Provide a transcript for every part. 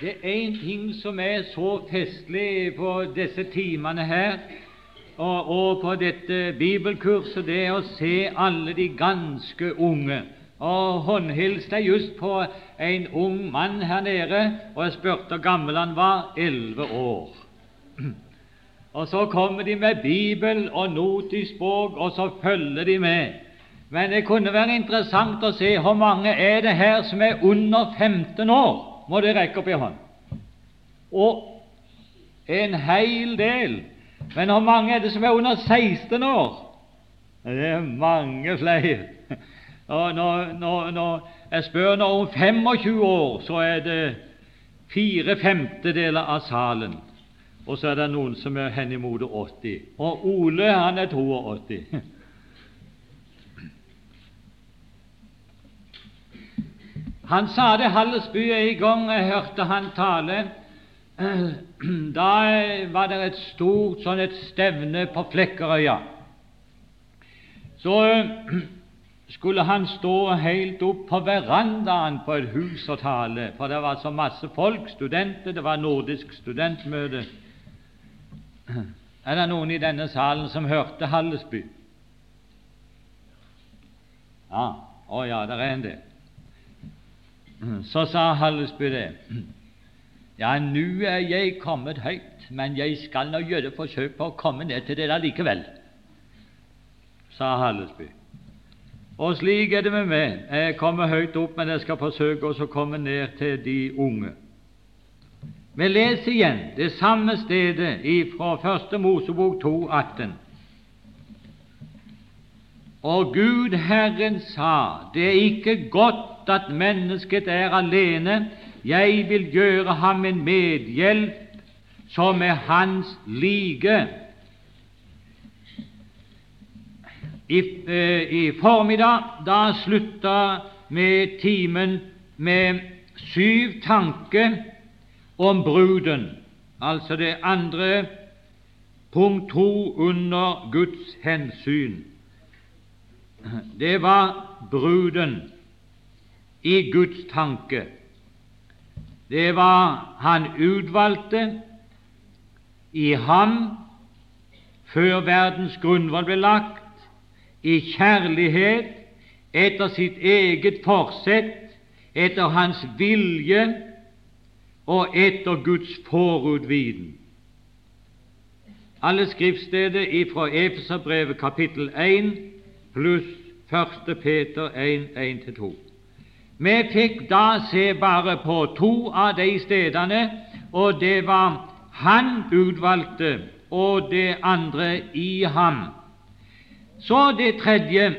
Det er én ting som er så festlig på disse timene her, og, og på dette bibelkurset, det er å se alle de ganske unge. Og håndhilste just på en ung mann her nede, og jeg spurte hvor gammel han var. Elleve år. Og så kommer de med Bibel og notisbok, og så følger de med. Men det kunne være interessant å se hvor mange er det her som er under 15 år må det rekke opp i hånd. Og en hel del. Men hvor mange er det som er under 16 år? Det er mange flere. Og når, når, når jeg spør når om 25 år, så er det fire femtedeler av salen. Og så er det noen som er henimot 80. Og Ole, han er 82. Han sa det Hallesby en gang jeg hørte han tale. Da var det et stort sånn et stevne på Flekkerøya. Så skulle han stå helt opp på verandaen på et hus og tale, for det var så masse folk, studenter, det var nordisk studentmøte. Er det noen i denne salen som hørte Hallesby? Ja, å ja, det er en del. Så sa Hallesby det. Ja, nå er jeg kommet høyt, men jeg skal nå gjøre forsøk på å komme ned til dere likevel, sa Hallesby. Og slik er det med meg. Jeg kommer høyt opp, men jeg skal forsøke å komme ned til de unge. Vi leser igjen det samme stedet fra Første Mosebok 2,18. Og Gud Herren sa, det er ikke godt at mennesket er alene. Jeg vil gjøre ham en medhjelp som er hans like. I, eh, I, formiddag da slutta med timen med syv tanker om bruden, altså det andre punkt to under Guds hensyn. Det var bruden i Guds tanke. Det var Han utvalgte i ham før verdens grunnvoll ble lagt, i kjærlighet, etter sitt eget forsett, etter hans vilje og etter Guds forutviden. Alle skriftsteder fra Efeserbrevet kapittel 1 pluss 1. Peter 1, 1-2. Vi fikk da se bare på to av de stedene, og det var han utvalgte, og det andre i ham. Så det tredje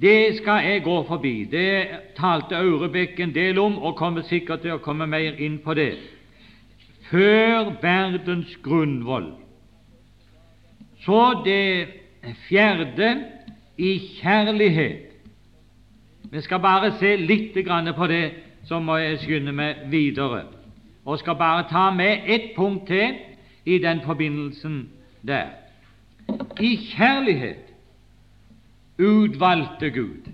det skal jeg gå forbi. Det talte Aurebekk en del om, og kommer sikkert til å komme mer inn på det. Før verdens grunnvoll. Så det fjerde i kjærlighet. Vi skal bare se litt på det, så må jeg skynde meg videre. Og skal bare ta med ett punkt til i den forbindelsen der. I kjærlighet utvalgte Gud.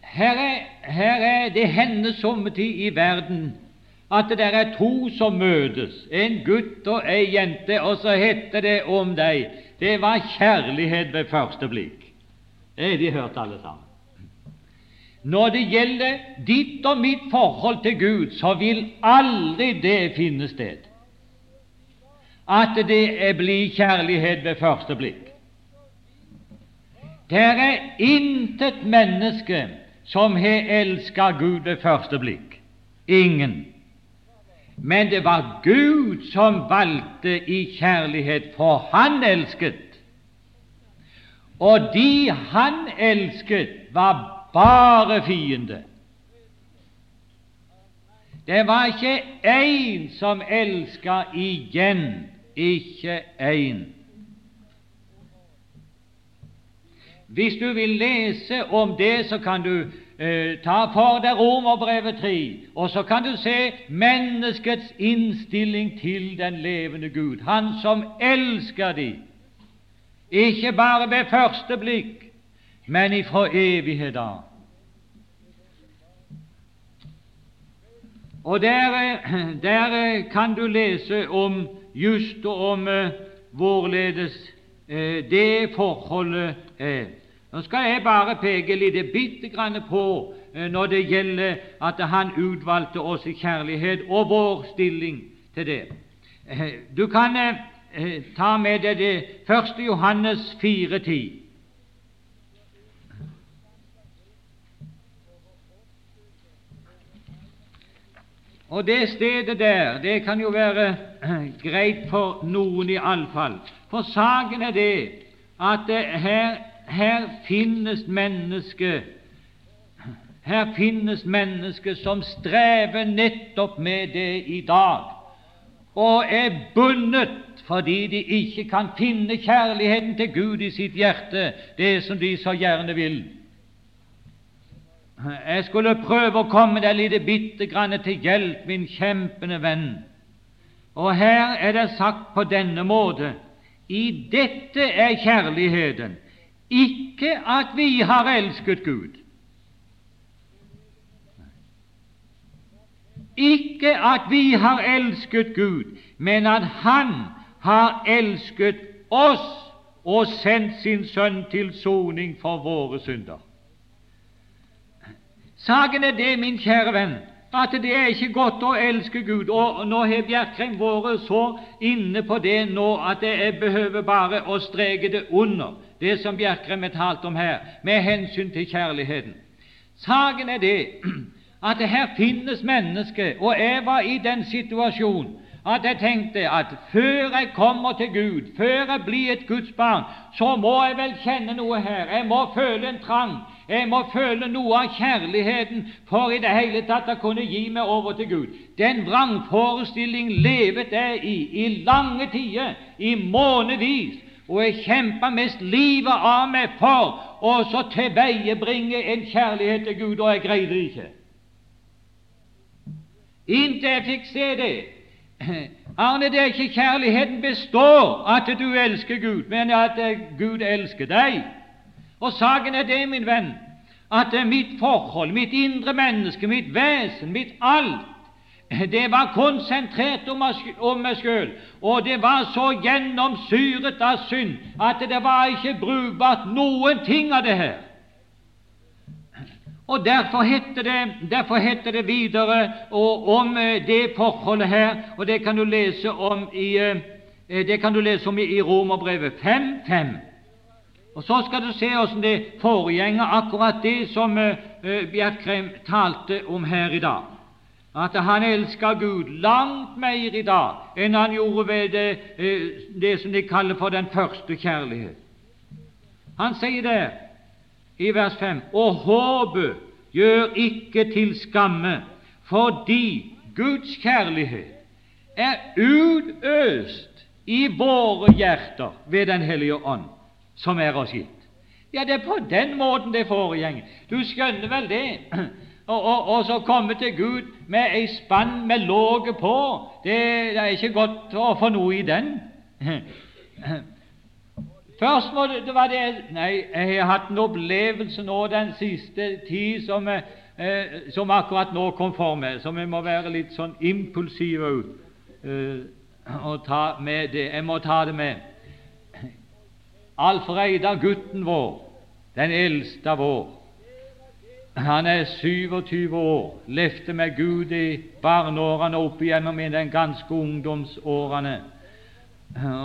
Her er, her er det hender sommertid i verden at det er to som møtes, en gutt og ei jente, og så heter det om deg det var kjærlighet ved første blikk. Det har de hørt, alle sammen. Når det gjelder ditt og mitt forhold til Gud, så vil aldri det finne sted at det blir kjærlighet ved første blikk. Det er intet menneske som har elsket Gud ved første blikk. Ingen. Men det var Gud som valgte i kjærlighet, for Han elsket. Og de Han elsket, var bare fiende. Det var ikke én som elsket igjen, ikke én. Hvis du vil lese om det, så kan du ta for deg Romerbrevet 3, og så kan du se menneskets innstilling til den levende Gud, Han som elsker de, ikke bare ved første blikk, men ifra evighet av. Og der, der, kan du lese om just om hvorledes det forholdet er. Nå skal jeg bare peke litt bitte grann på uh, når det gjelder at han utvalgte oss i kjærlighet, og vår stilling til det. Du kan ta med deg det 1. Johannes 4,10. Og det stedet der, det kan jo være greit for noen iallfall. For saken er det at her, her finnes mennesker her finnes mennesker som strever nettopp med det i dag, og er bundet fordi de ikke kan finne kjærligheten til Gud i sitt hjerte, det som de så gjerne vil. Jeg skulle prøve å komme deg litt bitte grann til hjelp, min kjempende venn. Og her er det sagt på denne måte i dette er kjærligheten, ikke at vi har elsket Gud. Ikke at vi har elsket Gud, men at Han har elsket oss og sendt sin Sønn til soning for våre synder. Saken er det, min kjære venn, at det er ikke godt å elske Gud. Og nå har Bjerkreim vært så inne på det nå at jeg behøver bare å streke det under, det som Bjerkrem har talt om her, med hensyn til kjærligheten. Saken er det at det her finnes mennesker, og jeg var i den situasjonen at jeg tenkte at før jeg kommer til Gud, før jeg blir et Guds barn, så må jeg vel kjenne noe her. Jeg må føle en trang. Jeg må føle noe av kjærligheten for i det hele tatt å kunne gi meg over til Gud. Den vrangforestilling levet jeg i i lange tider, i månedsvis, og jeg kjempa mest livet av meg for å så tilveiebringe en kjærlighet til Gud, og jeg greide det ikke. Inntil jeg fikk se det. Arne, det er ikke kjærligheten består at du elsker Gud, men at Gud elsker deg. Og saken er det, min venn, at mitt forhold, mitt indre menneske, mitt vesen, mitt alt, det var konsentrert om meg sjøl, og det var så gjennomsyret av synd at det var ikke brukbart noen ting av det her. Og Derfor heter det, derfor heter det videre om eh, det forholdet her, og det kan du lese om i, eh, det kan du lese om i, Romerbrevet 5.5. Og Så skal du se hvordan det foregjenger akkurat det som Bjerkreim talte om her i dag. At han elsker Gud langt mer i dag enn han gjorde ved det, uh, det som de kaller for den første kjærlighet. Han sier der i vers 5 Og håpet gjør ikke til skamme, fordi Guds kjærlighet er utøst i våre hjerter ved Den hellige ånd som er oss gitt. Ja, det er på den måten det foregår. Du skjønner vel det? Og, og, og, så komme til Gud med ei spann med låget på, det, det, er ikke godt å få noe i den. Først må det, det var det Nei, jeg har hatt en opplevelse nå den siste tid som, eh, som akkurat nå kom for meg, som jeg må være litt sånn impulsiv eh, og ta med det. Jeg må ta det med. Alf Reidar, gutten vår, den eldste av år, han er 27 år, levde med Gud i barneårene opp igjennom i den ganske ungdomsårene.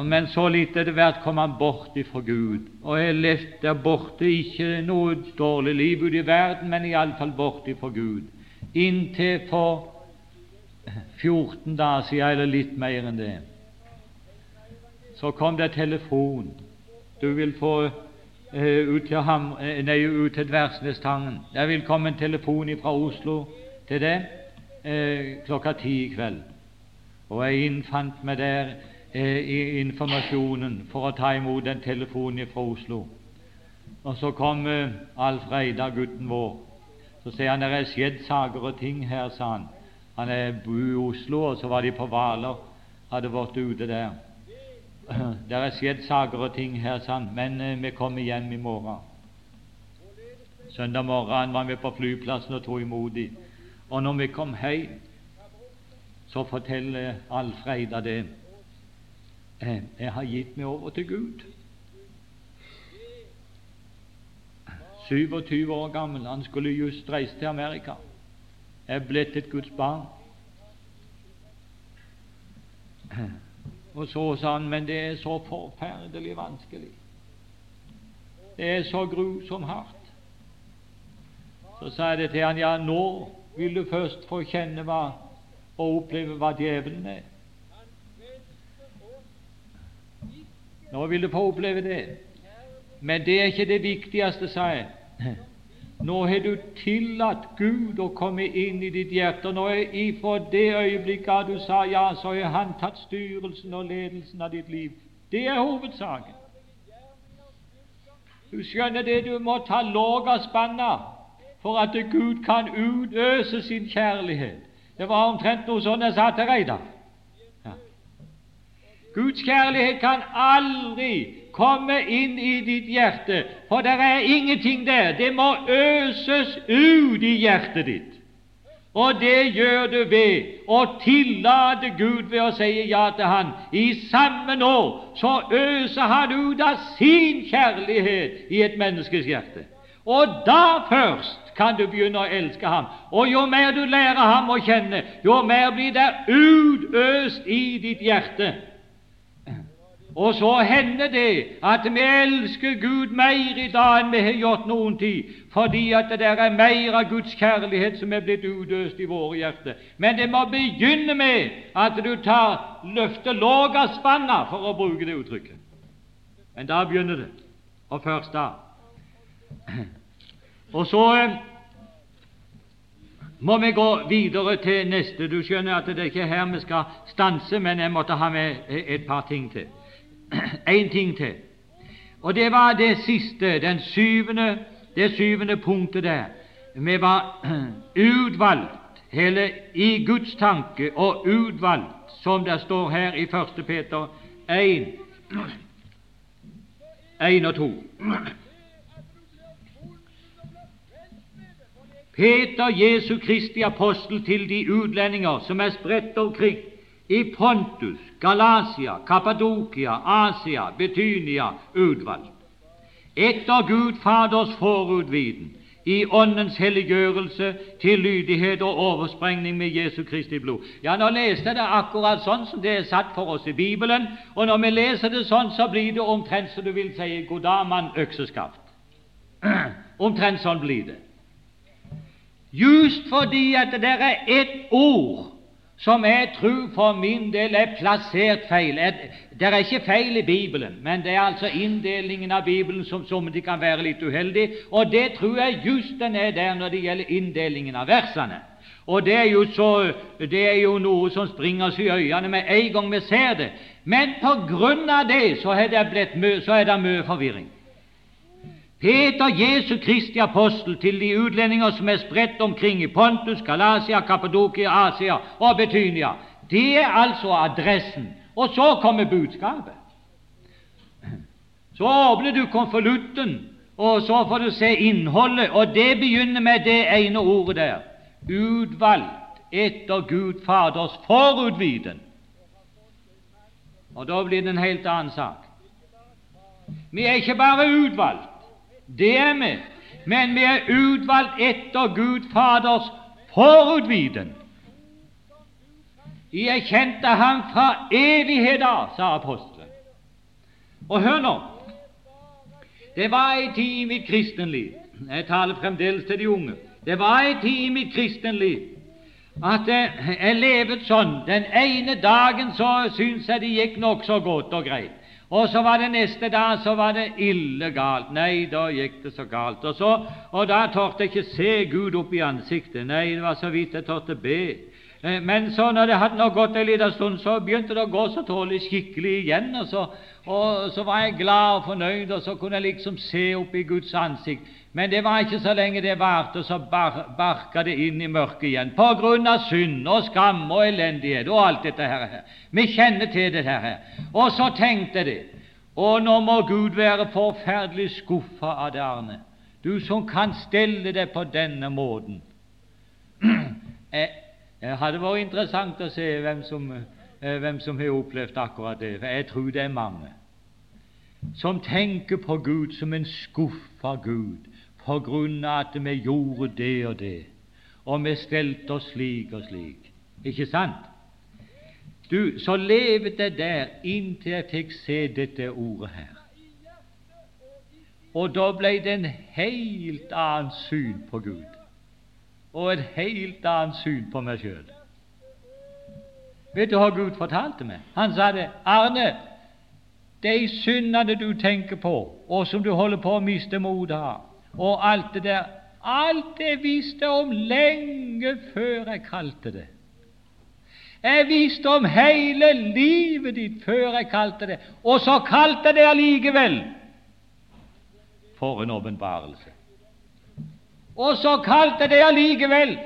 Men så litt etter hvert kom han bort ifra Gud, og jeg levd der borte, ikke noe dårlig liv ute i verden, men iallfall bort ifra Gud, inntil for 14 dager siden, eller litt mer enn det. Så kom det telefon du vil få ut til, ham, uh, nei, ut til Dversnestangen. Det vil komme en telefon fra Oslo til deg uh, klokka ti i kveld. Og jeg innfant meg der i informasjonen for å ta imot den telefonen fra Oslo. Og så kom Alf Reidar, gutten vår. Så sier han det er skjedd saker og ting her, sa han. Han er i Oslo, og så var de på Hvaler, hadde vært ute der. Det er skjedd saker og ting her, sant? men eh, vi kommer hjem i morgen. Søndag morgen var vi på flyplassen og tok imot dem. Og når vi kom hjem, så forteller Alfreida det. Eh, jeg har gitt meg over til Gud. 27 år gammel. Han skulle just reise til Amerika. Jeg er blitt et Guds barn. Og så sa han, men det er så forferdelig vanskelig. Det er så grusomt hardt. Så sa jeg det til han, ja, nå vil du først få kjenne hva og oppleve hva djevelen er. Nå vil du få oppleve det. Men det er ikke det viktigste, sa jeg. Nå har du tillatt Gud å komme inn i ditt hjerte. Nå er Ifra det øyeblikket du sa ja, så har Han tatt styrelsen og ledelsen av ditt liv. Det er hovedsaken. Du skjønner det, du må ta låga spanna for at Gud kan utøse sin kjærlighet. Det var omtrent noe sånn jeg sa til Reidar. Ja. Guds kjærlighet kan aldri komme inn i ditt hjerte, for det er ingenting der. Det må øses ut i hjertet ditt. Og det gjør du ved å tillate Gud ved å si ja til Han. I samme nå så øser Han ut av sin kjærlighet i et menneskes hjerte. Og da først kan du begynne å elske ham. Og jo mer du lærer ham å kjenne, jo mer blir det utøst i ditt hjerte. Og så hender det at vi elsker Gud mer i dag enn vi har gjort noen tid, fordi at det der er mer av Guds kjærlighet som er blitt utøst i våre hjerter. Men det må begynne med at du tar løfter låg av spanna, for å bruke det uttrykket. Men da begynner det, og først da. Og så eh, må vi gå videre til neste. Du skjønner at det er ikke her vi skal stanse, men jeg måtte ha med et par ting til. En ting til. Og det var det siste, den syvende, det syvende punktet der. Vi var utvalgt, hele i Guds tanke, og utvalgt, som det står her i 1. Peter 1, 1 og 2. Peter, Jesu Kristi apostel til de utlendinger som er spredt omkring i Pontus, Galatia, Kappadokia, Asia, Betynia, utvalgt. Etter Gud Faders forutviden, i Åndens helliggjørelse til lydighet og oversprengning med Jesu Kristi blod. Ja, nå leste jeg det akkurat sånn som det er satt for oss i Bibelen, og når vi leser det sånn, så blir det omtrent som du vil si 'God dag, mann, økseskaft'. omtrent sånn blir det. Just fordi at det er ett ord som jeg tror for min del er plassert feil. Det er ikke feil i Bibelen, men det er altså inndelingen av Bibelen som, som de kan være litt uheldig, og det tror jeg just den er der når det gjelder inndelingen av versene. Og det er så, det er jo noe som springer oss i øynene med en gang vi ser det. Men på grunn av det så er det, blitt så er det mye forvirring. Peter, Jesu Kristi apostel, til de utlendinger som er spredt omkring i Pontus, Galatia, Kappadokia, Asia og Betynia. Det er altså adressen. Og så kommer budskapet. Så åpner du konvolutten, og så får du se innholdet, og det begynner med det ene ordet der utvalgt etter Gud Faders forutviten. Og da blir det en helt annen sak. Vi er ikke bare utvalgt, det er vi, men vi er utvalgt etter Gud Faders forutviden. Jeg kjente ham fra evighet av, sa apostelen. Og hør nå Det var ei tid i mitt kristenliv Jeg taler fremdeles til de unge. Det var ei tid i mitt kristenliv at jeg levet sånn. Den ene dagen så syntes jeg det gikk nokså godt og greit. Og så var det neste dag så var det ille galt. Nei, da gikk det så galt. Og, så, og da torde jeg ikke se Gud opp i ansiktet. Nei, det var så vidt jeg torde be. Eh, men så når det hadde gått en liten stund, så begynte det å gå så tålelig skikkelig igjen. Og så, og så var jeg glad og fornøyd, og så kunne jeg liksom se opp i Guds ansikt. Men det var ikke så lenge det varte, så bar, barka det inn i mørket igjen, på grunn av synd og skam og elendighet og alt dette her. Vi kjenner til dette her. Og så tenkte jeg. Og nå må Gud være forferdelig skuffa av det, Arne. du som kan stelle deg på denne måten. Det hadde vært interessant å se hvem som, eh, hvem som har opplevd akkurat det, for jeg tror det er mange som tenker på Gud som en skuffa Gud på grunn av at vi gjorde det og det, og vi stelte oss slik og slik. Ikke sant? Du, Så levde jeg der inntil jeg fikk se dette ordet her. Og da ble det en helt annet syn på Gud, og et helt annet syn på meg sjøl. Vet du hva Gud fortalte meg? Han sa det. Arne, de syndene du tenker på, og som du holder på å miste motet av, og alt det der Alt det visste om lenge før jeg kalte det. Jeg visste om hele livet ditt før jeg kalte det, og så kalte jeg det allikevel. For en åpenbarelse. Og så kalte det allikevel.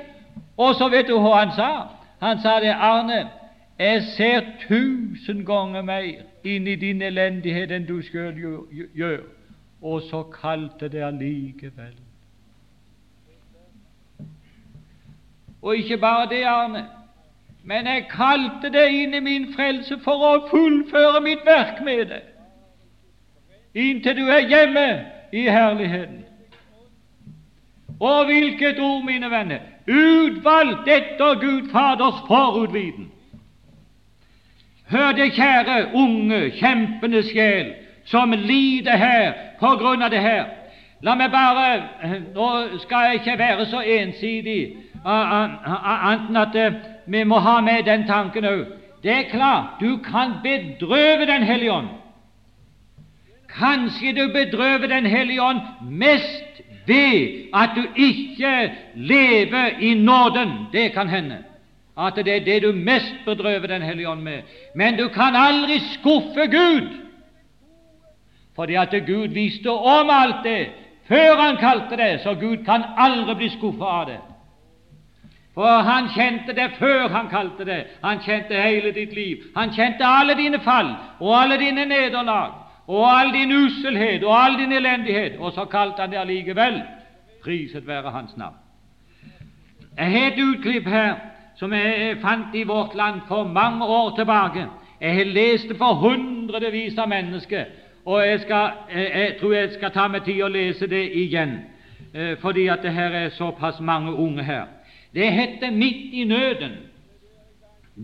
Og så vet du hva han sa? Han sa det, Arne, jeg ser tusen ganger mer inn i din elendighet enn du sjøl gjør, og så kalte det allikevel. Og ikke bare det, Arne, men jeg kalte det inn i min frelse for å fullføre mitt verk med det, inntil du er hjemme i herligheten. Og hvilket ord, mine venner! Utvalgt etter Gud Faders forutviten. Hør det, kjære, unge, kjempende sjel, som lider her på grunn av det her. La meg bare Nå skal jeg ikke være så ensidig, annet enn at eh, vi må ha med den tanken òg. Det er klart, du kan bedrøve Den hellige ånd. Kanskje du bedrøver Den hellige ånd mest ved at du ikke lever i nåden. Det kan hende at det er det du mest bedrøver Den hellige ånd med. Men du kan aldri skuffe Gud, fordi at Gud visste om alt det før Han kalte det, så Gud kan aldri bli skuffet av det. For han kjente det før han kalte det. Han kjente hele ditt liv. Han kjente alle dine fall og alle dine nederlag og all din uselhet og all din elendighet, og så kalte han det allikevel. Priset være Hans navn. Jeg har et utklipp her som jeg fant i vårt land for mange år tilbake. Jeg har lest det for hundrevis av mennesker, og jeg, skal, jeg, tror jeg skal ta meg tid å lese det igjen, eh, fordi at det her er såpass mange unge her. Det heter 'Midt i nøden',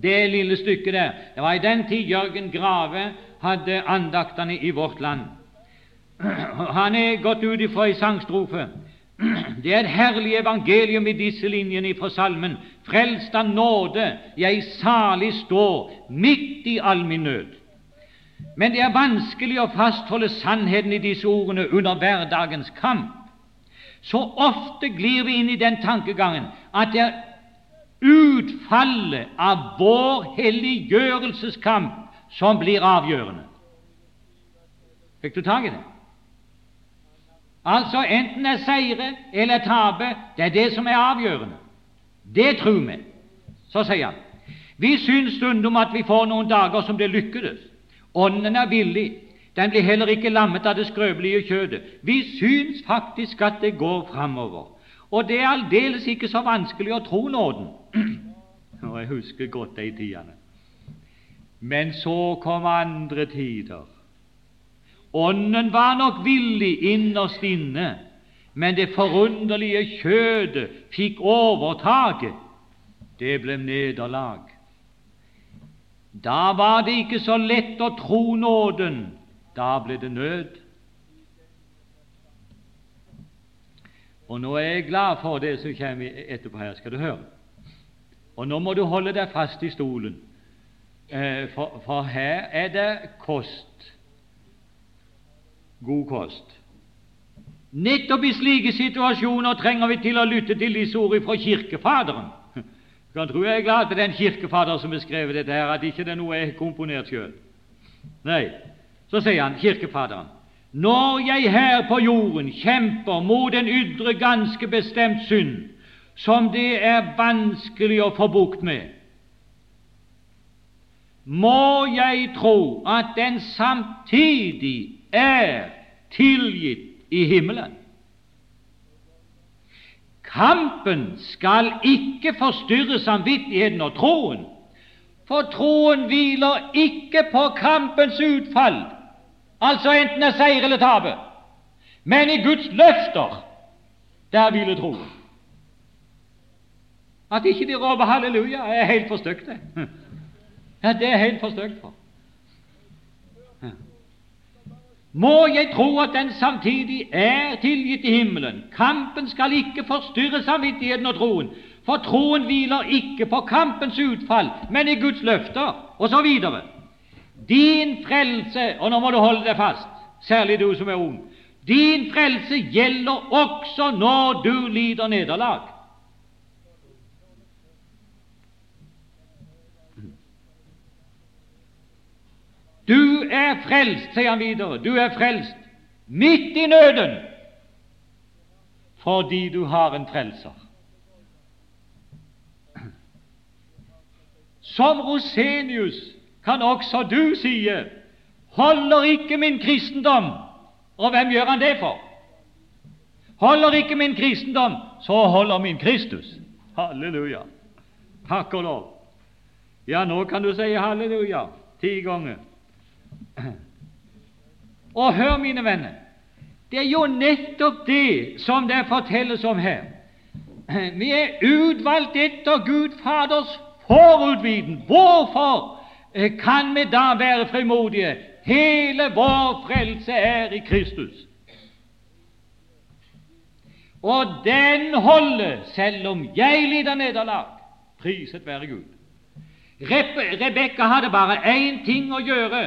det lille stykket der. Det var i den tid Jørgen Grave hadde andaktene i vårt land. Han er gått ut ifra ei sangstrofe. Det er et herlig evangelium i disse linjene fra salmen. Frelst av nåde, jeg salig står midt i all min nød. Men det er vanskelig å fastholde sannheten i disse ordene under hverdagens kamp. Så ofte glir vi inn i den tankegangen at det er utfallet av vår helliggjørelseskamp som blir avgjørende. Fikk du tak i det? Altså enten det er seire eller tape, det er det som er avgjørende. Det tror vi. Så sier han vi syns stundom at vi får noen dager som det lykkedes. Ånden er villig. Den blir heller ikke lammet av det skrøpelige kjødet. Vi syns faktisk at det går framover. Og det er aldeles ikke så vanskelig å tro nåden. Og jeg husker godt de tidene. Men så kom andre tider Ånden var nok villig innerst inne, men det forunderlige kjødet fikk overtaket. Det ble nederlag. Da var det ikke så lett å tro nåden. Da ble det nød. Og nå er jeg glad for det som kommer etterpå her, skal du høre. Og nå må du holde deg fast i stolen, for, for her er det kost god kost. Nettopp i slike situasjoner trenger vi til å lytte til disse ordene fra Kirkefaderen. Du kan tro jeg er glad til den kirkefader som har skrevet dette, her, at ikke det er noe jeg har komponert sjøl. Nei, så sier han, Kirkefaderen, når jeg her på jorden kjemper mot en ydre, ganske bestemt synd, som det er vanskelig å få bukt med, må jeg tro at den samtidig er tilgitt i himmelen. kampen skal ikke forstyrre samvittigheten og troen, for troen hviler ikke på kampens utfall, altså enten er seier eller tape, men i Guds løfter, der hviler troen. At ikke de roper halleluja, er helt for stygt, det. Ja, det er helt for stygt for. Må jeg tro at den samtidig er tilgitt i himmelen? Kampen skal ikke forstyrre samvittigheten og troen, for troen hviler ikke på kampens utfall, men i Guds løfter, osv. Din frelse, og nå må du holde deg fast, særlig du som er ung, din frelse gjelder også når du lider nederlag. Du er frelst, sier han videre, du er frelst midt i nøden fordi du har en frelser. Som Rosenius kan også du sie holder ikke min kristendom Og hvem gjør han det for? Holder ikke min kristendom, så holder min Kristus. Halleluja. Takk og lov. Ja, nå kan du si halleluja ti ganger. Og hør, mine venner, det er jo nettopp det som det fortelles om her. Vi er utvalgt etter Gud Faders forutviten. Hvorfor kan vi da være frimodige? Hele vår frelse er i Kristus. Og den holder selv om jeg lider nederlag. Priset være Gud. Rebekka hadde bare én ting å gjøre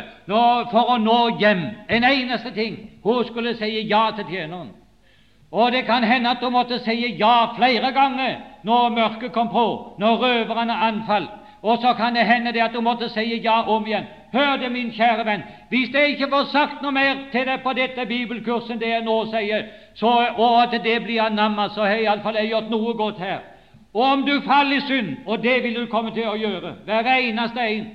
for å nå hjem. En eneste ting. Hun skulle si ja til tjeneren. Og det kan hende at hun måtte si ja flere ganger når mørket kom på, når røverne anfalt. Og så kan det hende det at hun måtte si ja om igjen. Hør det, min kjære venn, hvis jeg ikke får sagt noe mer til deg på dette bibelkurset enn det jeg nå sier, så, og at det blir anamma, så har jeg iallfall gjort noe godt her. Og om du faller i synd, og det vil du komme til å gjøre, hver eneste en,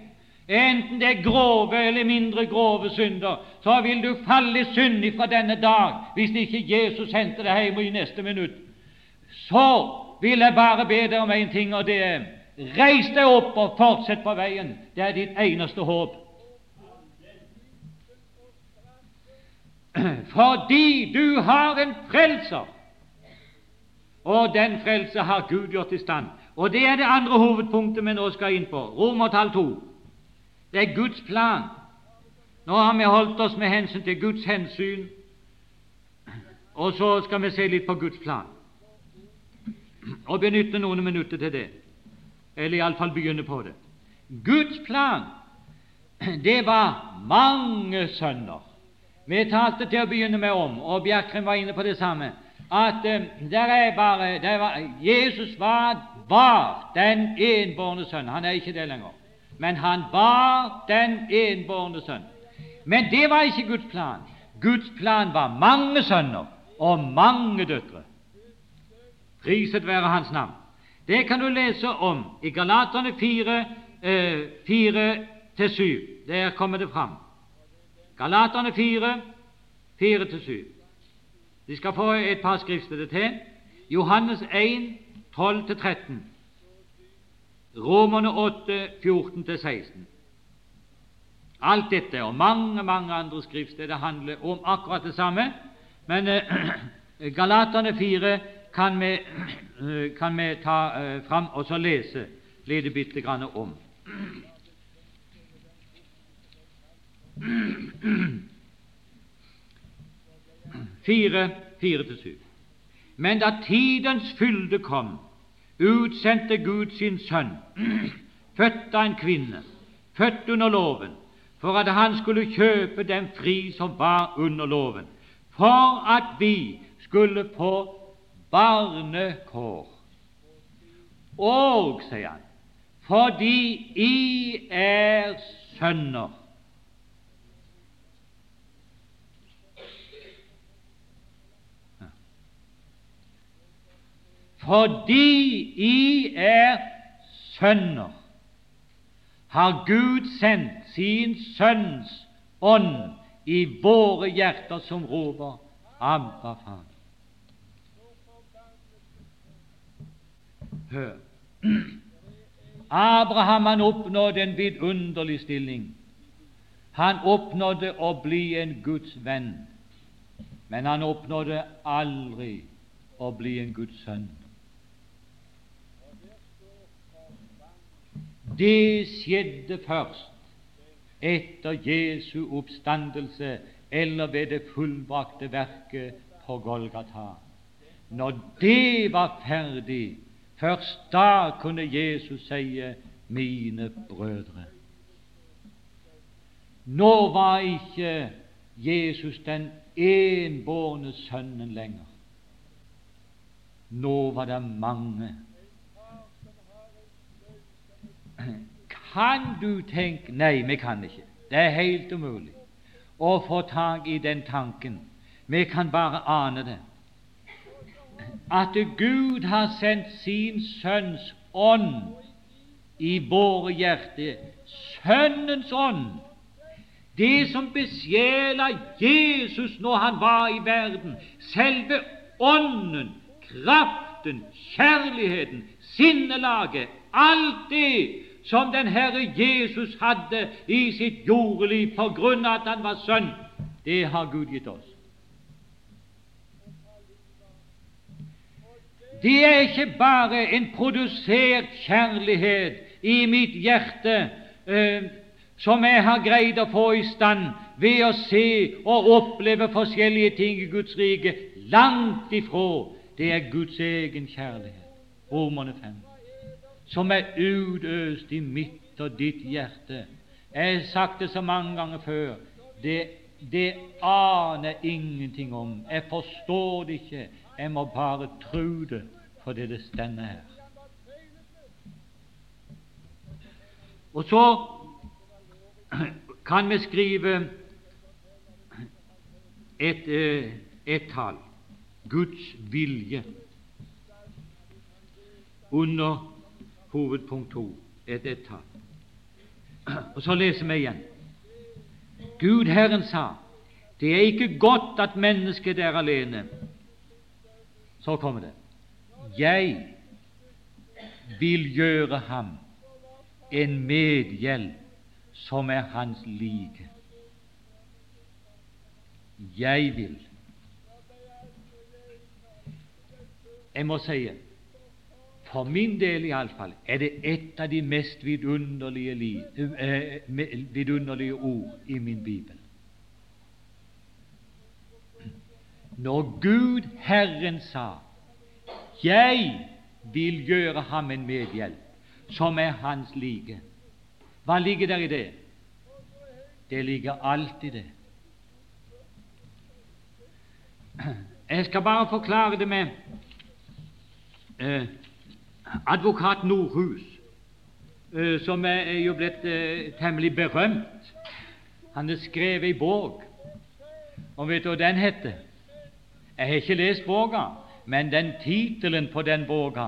enten det er grove eller mindre grove synder, så vil du falle i synd fra denne dag hvis ikke Jesus henter deg hjem i neste minutt. Så vil jeg bare be deg om én ting, og det er reis deg opp og fortsett på veien. Det er ditt eneste håp. Fordi du har en frelser og den frelse har Gud gjort i stand. Og Det er det andre hovedpunktet vi nå skal inn på. Romertall 2. Det er Guds plan. Nå har vi holdt oss med hensyn til Guds hensyn, og så skal vi se litt på Guds plan og benytte noen minutter til det, eller iallfall begynne på det. Guds plan, det var mange sønner. Vi talte til å begynne med om, og Bjerkreim var inne på det samme at er bare var, Jesus var, var den enbårne sønn. Han er ikke det lenger, men han var den enbårne sønn. Men det var ikke Guds plan. Guds plan var mange sønner og mange døtre. Priset være Hans navn. Det kan du lese om i Galaterne 4, eh, 4-7. Der kommer det fram. Galaterne 4, 4-7. De skal få et par skriftsteder til. Johannes 1, 12-13. Romerne 8, 14-16. Alt dette og mange mange andre skriftsteder handler om akkurat det samme, men eh, Galaterne 4 kan vi, kan vi ta eh, fram og så lese lite bitte grann om. 4, 4-7. Men da tidens fylde kom, utsendte Gud sin sønn, født av en kvinne, født under loven, for at han skulle kjøpe dem fri som var under loven, for at vi skulle få barnekår. Og, sier han, fordi I er sønner Fordi I er sønner, har Gud sendt sin Sønns ånd i våre hjerter, som roper Abba, Far. Hør. Abraham han oppnådde en vidunderlig stilling. Han oppnådde å bli en Guds venn, men han oppnådde aldri å bli en Guds sønn. Det skjedde først etter Jesu oppstandelse eller ved det fullbrakte verket på Golgata. Når det var ferdig, først da kunne Jesus sie 'mine brødre'. Nå var ikke Jesus den enbårne sønnen lenger. Nå var det mange. Kan du tenke Nei, vi kan ikke. Det er helt umulig å få tak i den tanken. Vi kan bare ane det. At Gud har sendt sin Sønns ånd i våre hjerter. Sønnens ånd det som besjela Jesus når han var i verden, selve ånden, kraften, kjærligheten, sinnelaget, alt det som den Herre Jesus hadde i sitt jordeliv på grunn av at han var sønn, det har Gud gitt oss. Det er ikke bare en produsert kjærlighet i mitt hjerte eh, som jeg har greid å få i stand ved å se og oppleve forskjellige ting i Guds rike. Langt ifra. Det er Guds egen kjærlighet, Romerne 5, som er utøst i mitt og ditt hjerte. Jeg har sagt det så mange ganger før. Det, det aner jeg ingenting om. Jeg forstår det ikke. Jeg må bare tro det fordi det stender her. Og så kan vi skrive et, eh, et tall Guds vilje under hovedpunkt to et ett-tall. Og så leser vi igjen. Gud Herren sa, det er ikke godt at mennesket er alene. Så kommer det. Jeg vil gjøre ham en medhjelp som er hans like. Jeg vil. Jeg må si for min del iallfall er det et av de mest vidunderlige, li, eh, vidunderlige ord i min bibel. Når Gud Herren sa 'Jeg vil gjøre ham en medhjelp som er hans like', hva ligger der i det? Det ligger alltid det. Jeg skal bare forklare det med eh, advokat Nordhus, eh, som er jo blitt eh, temmelig berømt. Han har skrevet ei bok, og vet du hva den heter? Jeg har ikke lest boka, men den tittelen på den boka,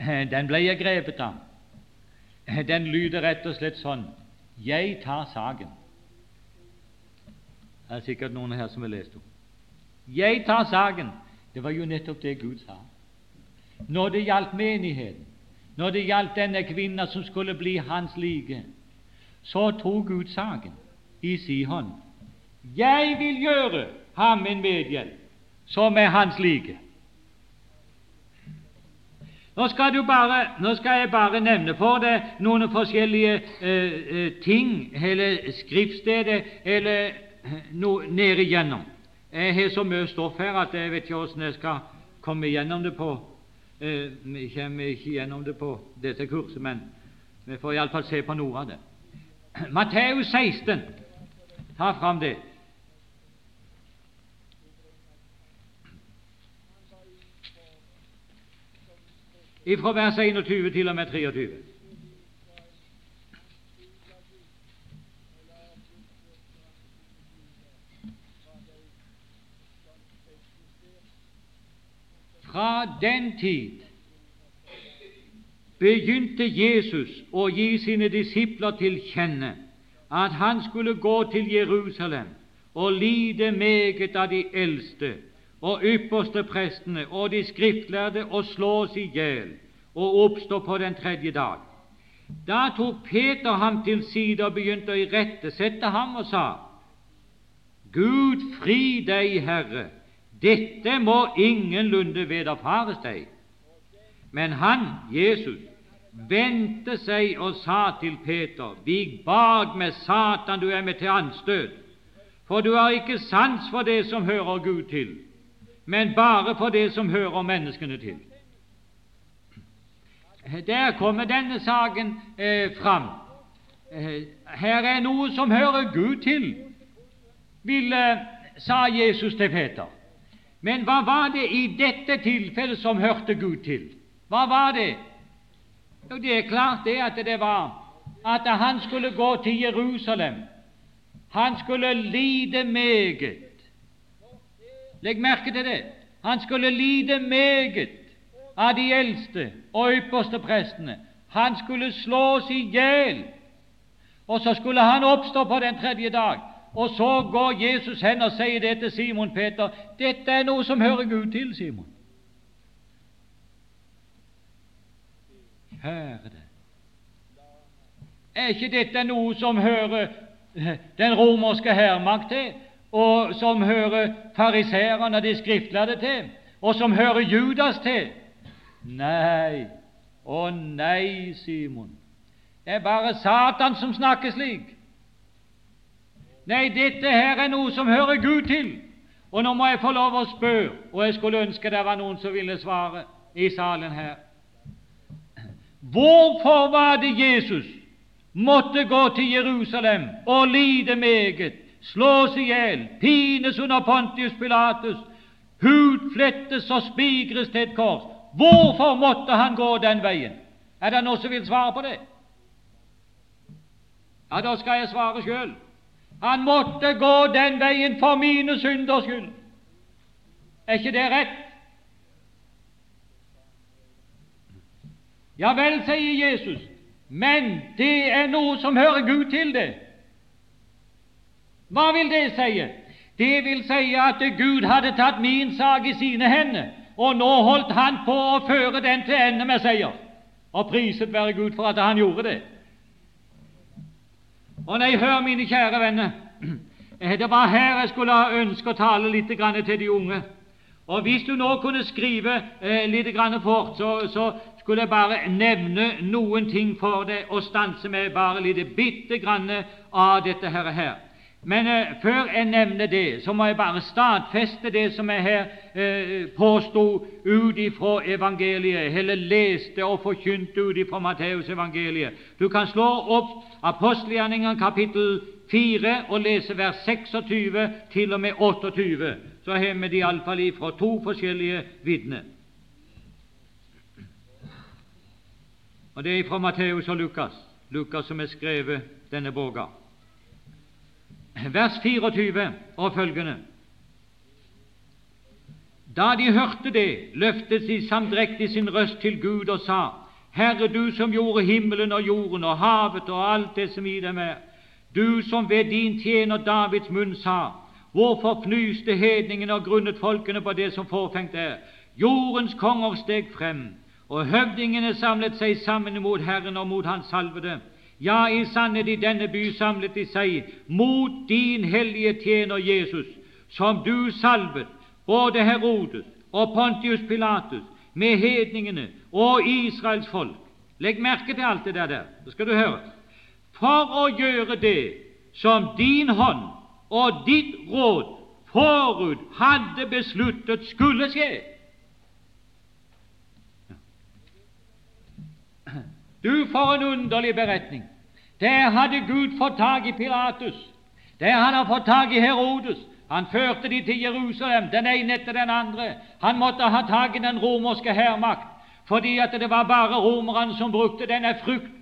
eh, den ble jeg grepet av. Den lyder rett og slett sånn Jeg tar saken. Det er sikkert noen her som har lest den. Jeg tar saken. Det var jo nettopp det Gud sa. Når det gjaldt menigheten, når det gjaldt denne kvinna som skulle bli hans like, så tok Gud saken i si hånd. Jeg vil gjøre ham en medhjelp som er hans like. Nå skal, bare, nå skal, jeg bare nevne for deg noen forskjellige eh, eh ting, eller skriftsteder, eller noe no, nede igjennom. Jeg har så mye stoff her at jeg vet ikke hvordan jeg skal komme igjennom det på eh, Vi kommer ikke gjennom det på dette kurset, men vi får iallfall se på noe av det. Matteus 16, ta fram det. fra vers 21 til og med 23. Fra den tid begynte Jesus å gi sine disipler til kjenne at han skulle gå til Jerusalem og lide meget av de eldste og ypperste prestene og de skriftlærde og slås i hjel og oppstå på den tredje dag. Da tok Peter ham til side og begynte å irettesette ham og sa:" Gud fri deg, Herre, dette må ingenlunde vederfares deg. Men han, Jesus, vendte seg og sa til Peter:" Vik bak med Satan, du er med til anstøt, for du har ikke sans for det som hører Gud til, men bare for det som hører menneskene til. Der kommer denne saken eh, fram. Eh, her er noe som hører Gud til, ville, sa Jesus til Peter. Men hva var det i dette tilfellet som hørte Gud til? Hva var det? Jo, Det er klart det at det var at han skulle gå til Jerusalem. Han skulle lide meget. Legg merke til det. Han skulle lide meget av de eldste og ypperste prestene. Han skulle slås i hjel, og så skulle han oppstå på den tredje dag. Og så går Jesus hen og sier det til Simon Peter. Dette er noe som hører Gud til, Simon. Kjære deg, Er ikke dette noe som hører den romerske hærmakt til, og som hører fariseerne og de skriftlærde til, og som hører Judas til? Nei, å nei, Simon. Det er bare Satan som snakker slik. Nei, dette her er noe som hører Gud til. Og nå må jeg få lov å spørre, og jeg skulle ønske det var noen som ville svare i salen her. Hvorfor var det Jesus måtte gå til Jerusalem og lide meget, slås i hjel, pines under Pontius Pilatus, hudflettes og spigres til et kors? Hvorfor måtte han gå den veien? Er det noen som vil svare på det? Ja, da skal jeg svare sjøl. Han måtte gå den veien for mine synders skyld. Er ikke det rett? Ja vel, sier Jesus, men det er noe som hører Gud til det. Hva vil det si? Det vil si at Gud hadde tatt min sak i sine hender og nå holdt han på å føre den til ende med seier. Og priset være Gud for at han gjorde det. Og nei, hør, mine kjære venner, det var her jeg skulle ønske å tale litt til de unge. Og hvis du nå kunne skrive eh, litt fort, så, så, skulle jeg bare nevne noen ting for deg og stanse med bare litt bitte grann av dette her. Men eh, før jeg nevner det, så må jeg bare stadfeste det som jeg her eh, påsto ut ifra evangeliet, eller leste og forkynte ut ifra Matteus evangeliet. Du kan slå opp apostelgjerningen kapittel 4 og lese vers 26 til og med 28. Så har vi det iallfall ifra to forskjellige vitner. Og det er fra Matteus og Lukas, Lukas som har skrevet denne boka vers 24 og følgende. Da de hørte det, løftet de samdrektig sin røst til Gud og sa:" Herre, du som gjorde himmelen og jorden og havet og alt det som i dem er, du som ved din tjener Davids munn sa:" Hvorfor fnyste hedningene og grunnet folkene på det som forfengt er? Jordens konger steg frem, og høvdingene samlet seg sammen mot Herren og mot Hans salvede. Ja, i sannhet, i denne by samlet de seg mot din hellige tjener Jesus, som du salvet, både Herodes og Pontius Pilatus, med hedningene og Israels folk. Legg merke til alt det der, så skal du høre. For å gjøre det som din hånd og ditt råd forut hadde besluttet skulle skje. Du, for en underlig beretning! Der hadde Gud fått tak i Pilatus. Der han har fått tak i Herodes. Han førte de til Jerusalem, den ene etter den andre. Han måtte ha tak i den romerske hærmakt, fordi at det var bare romerne som brukte denne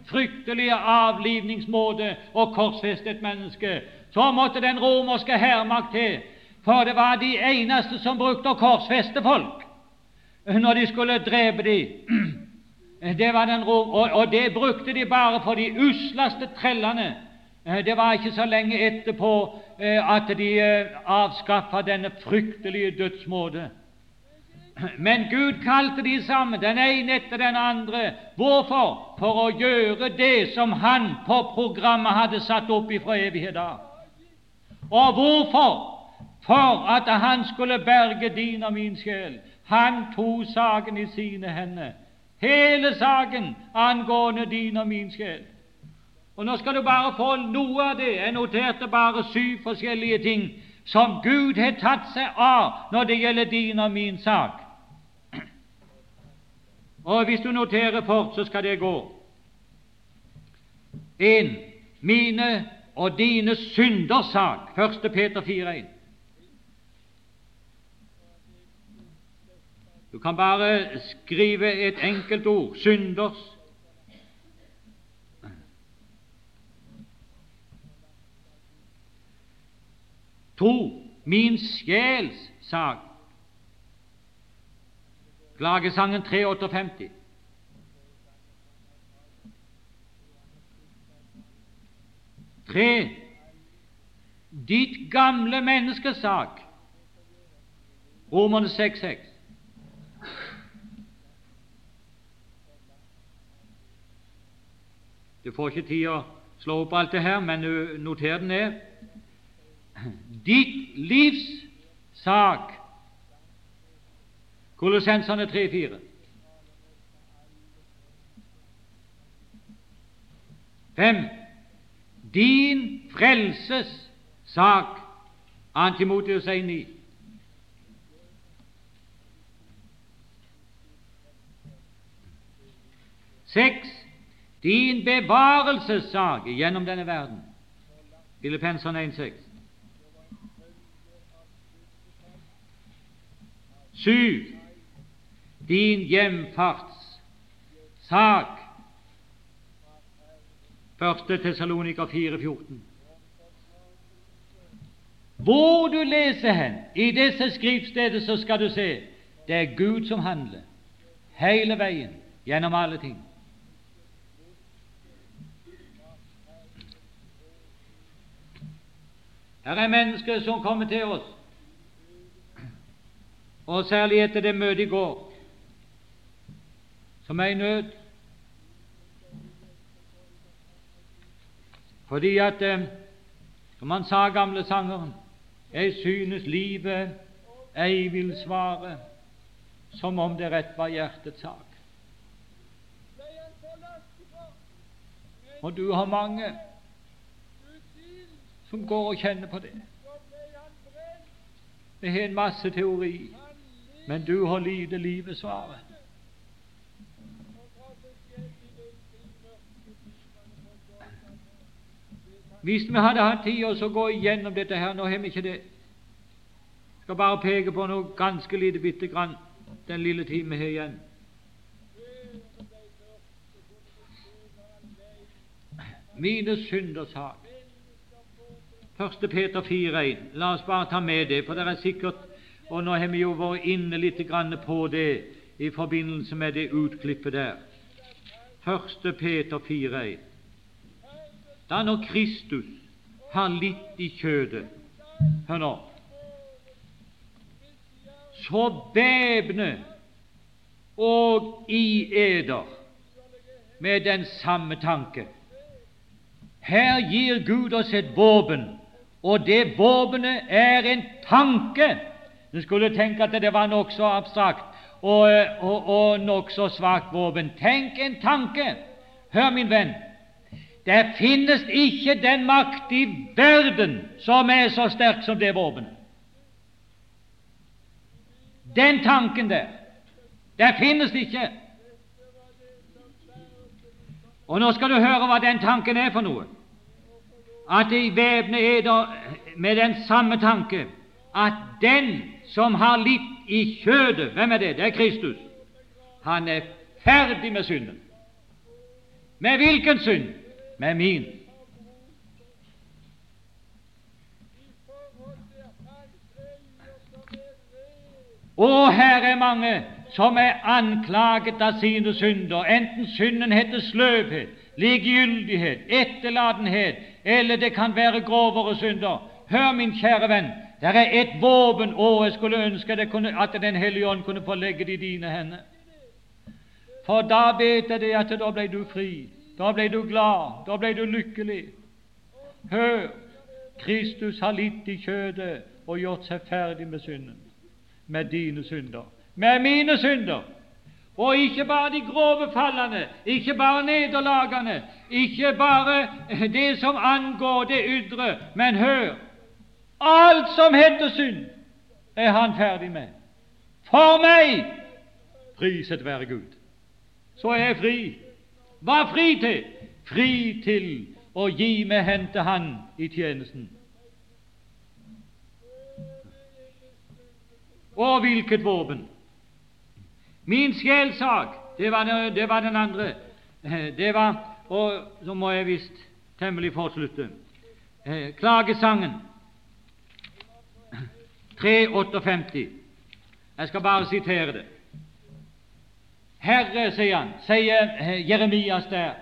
fryktelige avlivningsmåte og korsfeste et menneske. Så måtte den romerske hærmakt til, for det var de eneste som brukte å korsfeste folk når de skulle drepe dem. Det var den rom, og, og, det brukte de bare for de usleste trellene. Eh, det var ikke så lenge etterpå eh, at de eh, avskaffa denne fryktelige dødsmåte. Men Gud kalte de sammen, den ene etter den andre. Hvorfor? For å gjøre det som Han på programmet hadde satt opp ifra evighet av. Og hvorfor? For at Han skulle berge din og min sjel. Han tok saken i sine hender. Hele saken angående din og min sjel. Og Nå skal du bare få noe av det. Jeg noterte bare syv forskjellige ting som Gud har tatt seg av når det gjelder din og min sak. Og hvis du noterer fort, så skal det gå. En, mine og dine synders sak. 1. Peter 4,1. Du kan bare skrive et enkelt ord synders. To, min sjels sak. Klagesangen 358. Tre, ditt gamle menneskes sak. Romerne 6,6. Du får ikke tid å slå opp alt det her, men noter det ned. Ditt livs sak. Kolossenserne 3-4. Fem. Din frelses sak. Antimotius 1,9. Seks din bevarelsessak gjennom denne verden. Filippenserne 1,6. Syv. Din hjemfartssak. Første Tessaloniker 4,14. Hvor du leser hen i disse skriftsteder, så skal du se det er Gud som handler hele veien gjennom alle ting. Her er mennesker som kommer til oss, og særlig etter det møtet i går, som er i nød. Fordi at, eh, som han sa, gamle sangeren, jeg synes livet ei vil svare, som om det rett var hjertets sak. Og du har mange som går og kjenner på det. Vi har en masse teori, men du har lite livet svaret. Hvis vi hadde hatt tid til å gå igjennom dette her Nå har vi ikke det. Jeg skal bare peke på noe ganske lite bitte grann den lille tiden vi har igjen. Mine synders sak. 1. Peter 4,1. La oss bare ta med det, for det er sikkert Og nå har vi jo vært inne litt på det i forbindelse med det utklippet der. 1. Peter 4,1. Da når Kristus har litt i kjødet Hør nå Så væpne og i eder med den samme tanke. Her gir Gud oss et våpen og det våpenet er en tanke. Du skulle tenke at det var nokså abstrakt og, og, og nokså svakt våpen. Tenk en tanke! Hør, min venn. Det finnes ikke den makt i verden som er så sterk som det våpenet. Den tanken der, det finnes ikke. Og nå skal du høre hva den tanken er for noe at de væpner eder med den samme tanke at den som har litt i kjødet Hvem er det? Det er Kristus. Han er ferdig med synden. Med hvilken synd? Med min. Og her er mange som er anklaget av sine synder, enten synden heter sløvhet, likegyldighet, etterlatenhet, eller det kan være grovere synder. Hør, min kjære venn, Det er et våpen. Å, jeg skulle ønske kunne, at Den hellige ånd kunne få legge det i dine hender. For da vet jeg det at da ble du fri. Da ble du glad. Da ble du lykkelig. Hør! Kristus har litt i kjødet og gjort seg ferdig med synden. Med dine synder. Med mine synder. Og ikke bare de grove fallene, ikke bare nederlagene, ikke bare det som angår det ydre, men hør alt som heter synd, er han ferdig med. For meg! Priset være Gud. Så er jeg fri. Hva fri til? Fri til å gi meg hen til Han i tjenesten. Og hvilket våpen! Min sjelsak, det var, det var den andre. Det var Og så må jeg visst temmelig forslutte. Eh, klagesangen 358. Jeg skal bare sitere det. Herre, sier han, sier eh, Jeremias der,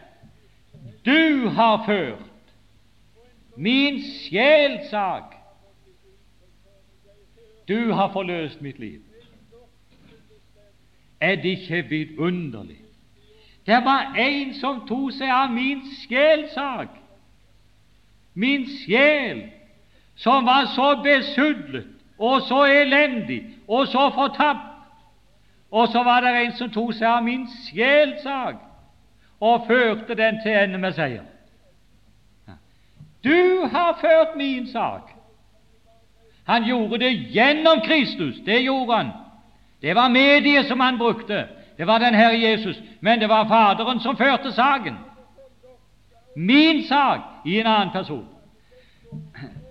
du har ført min sjelsak. Du har forløst mitt liv. Er det ikke vidunderlig? Det var en som tok seg av min sjelsak, min sjel, som var så besudlet og så elendig og så fortapt. Og så var det en som tok seg av min sjelsak og førte den til ende med seier. Du har ført min sak. Han gjorde det gjennom Kristus. Det gjorde han. Det var mediet som han brukte. Det var den Herre Jesus. Men det var Faderen som førte saken. Min sak i en annen person.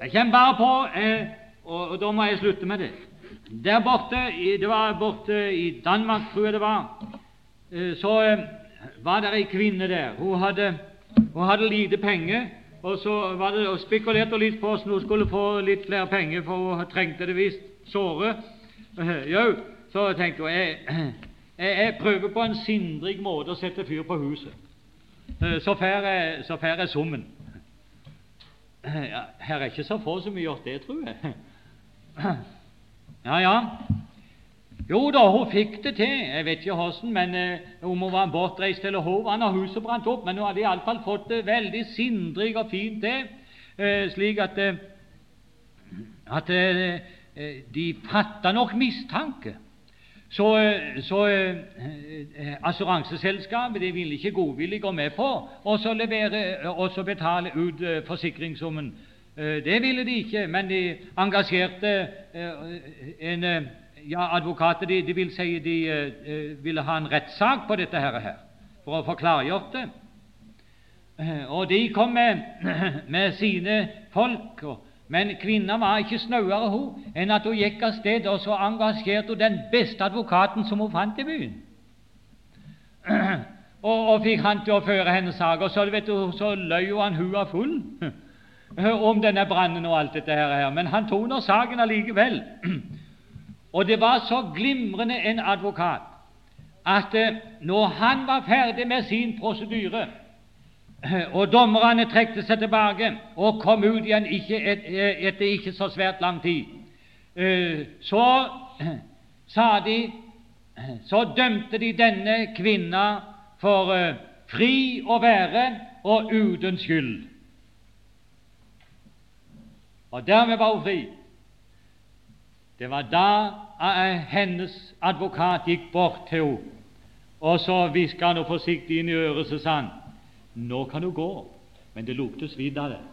Jeg kommer bare på eh, og, og, da må jeg slutte med det. Der borte, Det var borte i Danmark, tror jeg det var, eh, så eh, var det ei kvinne der. Hun hadde, hun hadde lite penger, og så var det og spekulerte litt på hvordan hun skulle få litt flere penger, for hun trengte det visst såre. Eh, jo, så tenkte hun jeg, jeg, jeg prøver på en sindrig måte å sette fyr på huset. Så får jeg, så fær jeg summen. Ja, her er ikke så få som har gjort det, tror jeg. Ja, ja. Jo da, hun fikk det til. Jeg vet ikke hvordan, men eh, hun var bortreist eller hoven har huset brant opp. Men hun hadde iallfall fått det veldig sindrig og fint til, eh, slik at, eh, at eh, eh de fatta nok mistanke. Så, eh, så eh, assuranseselskapet de ville ikke godvillig gå med på og så, og så betale ut forsikringssummen Eh, det ville de ikke, men de engasjerte eh, en eh, ja, advokater de, de, vil si de ville ha en rettssak på dette her, for å få klargjort det. Og de kom med, med sine folk. Men kvinna var ikke snauere hun, enn at hun gikk av sted og så engasjerte hun den beste advokaten som hun fant i byen. Og, og fikk han til å føre hennes sak. Og så, vet du, så løy han hua full om denne brannen og alt dette her, men han toner saken allikevel. Og det var så glimrende en advokat at eh, når han var ferdig med sin prosedyre, og dommerne trekte seg tilbake og kom ut igjen et, eh, etter ikke så svært lang tid, eh, så sa de så dømte de denne kvinna for fri å være og uten skyld. Og dermed var hun fri. Det var da eh, hennes advokat gikk bort til henne, og så hviska han henne forsiktig inn i øret, så sa 'Nå kan du gå, men det lukter svidd av det.'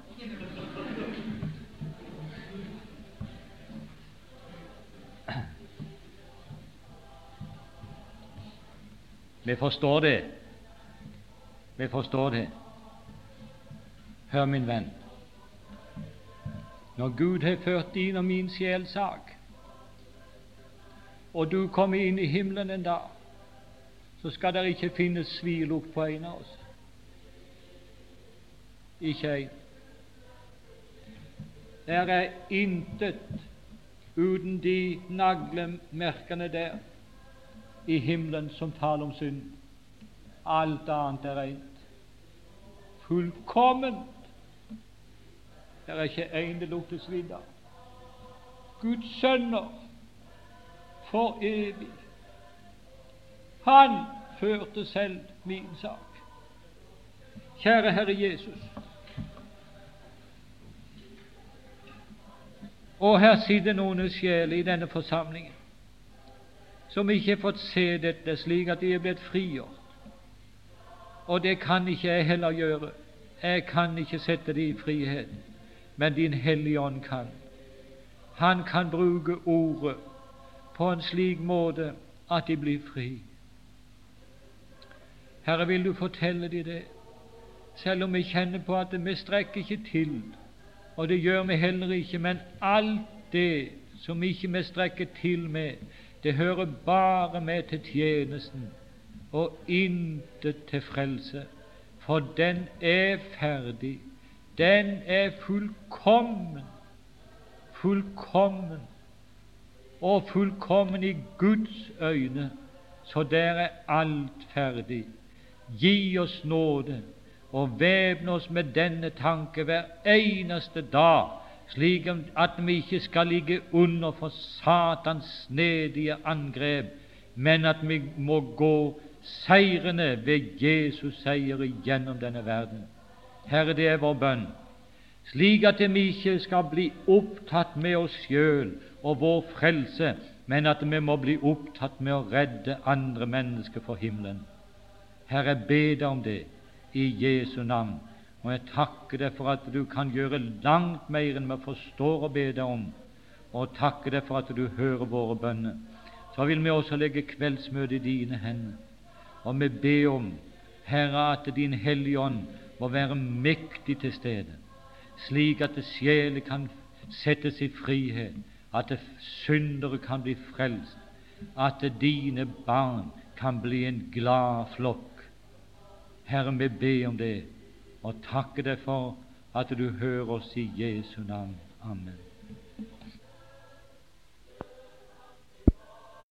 Vi forstår det. Vi forstår det. Hør, min venn når Gud har ført din og min sjel sak, og du kommer inn i himmelen en dag, så skal det ikke finnes svilukt på en av oss. Ikke en. Der er intet uten de naglemerkene der i himmelen som taler om synd. Alt annet er rent. Fullkomment det er ikke en det lukter svidd av. Guds sønner for evig. Han førte selv min sak. Kjære Herre Jesus. Og her sitter noen sjeler i denne forsamlingen som ikke har fått se dette slik at de er blitt frigjort. Og det kan ikke jeg heller gjøre. Jeg kan ikke sette dem i frihet, men Din Hellige Ånd kan. Han kan bruke ordet på en slik måte at de blir fri. Herre, vil du fortelle dem det, selv om vi kjenner på at vi strekker ikke til, og det gjør vi heller ikke, men alt det som ikke vi strekker til med, det hører bare med til tjenesten og intet til frelse, for den er ferdig, den er fullkommen, fullkommen. Og fullkommen i Guds øyne, så der er alt ferdig. Gi oss nåde og væpne oss med denne tanke hver eneste dag, slik at vi ikke skal ligge under for Satans snedige angrep, men at vi må gå seirende ved Jesus seier igjennom denne verden. Herre, det er vår bønn, slik at vi ikke skal bli opptatt med oss sjøl og vår frelse, men at vi må bli opptatt med å redde andre mennesker for himmelen. Herre, ber deg om det i Jesu navn. Og jeg takker deg for at du kan gjøre langt mer enn vi forstår å be deg om, og takker deg for at du hører våre bønner. Så vil vi også legge kveldsmøtet i dine hender, og vi ber om, Herre, at Din Hellige Ånd må være mektig til stede, slik at sjelen kan settes i frihet, at syndere kan bli frelst, at dine barn kan bli en glad flokk. Herre, vi ber om det og takker deg for at du hører oss i Jesu navn. Amen.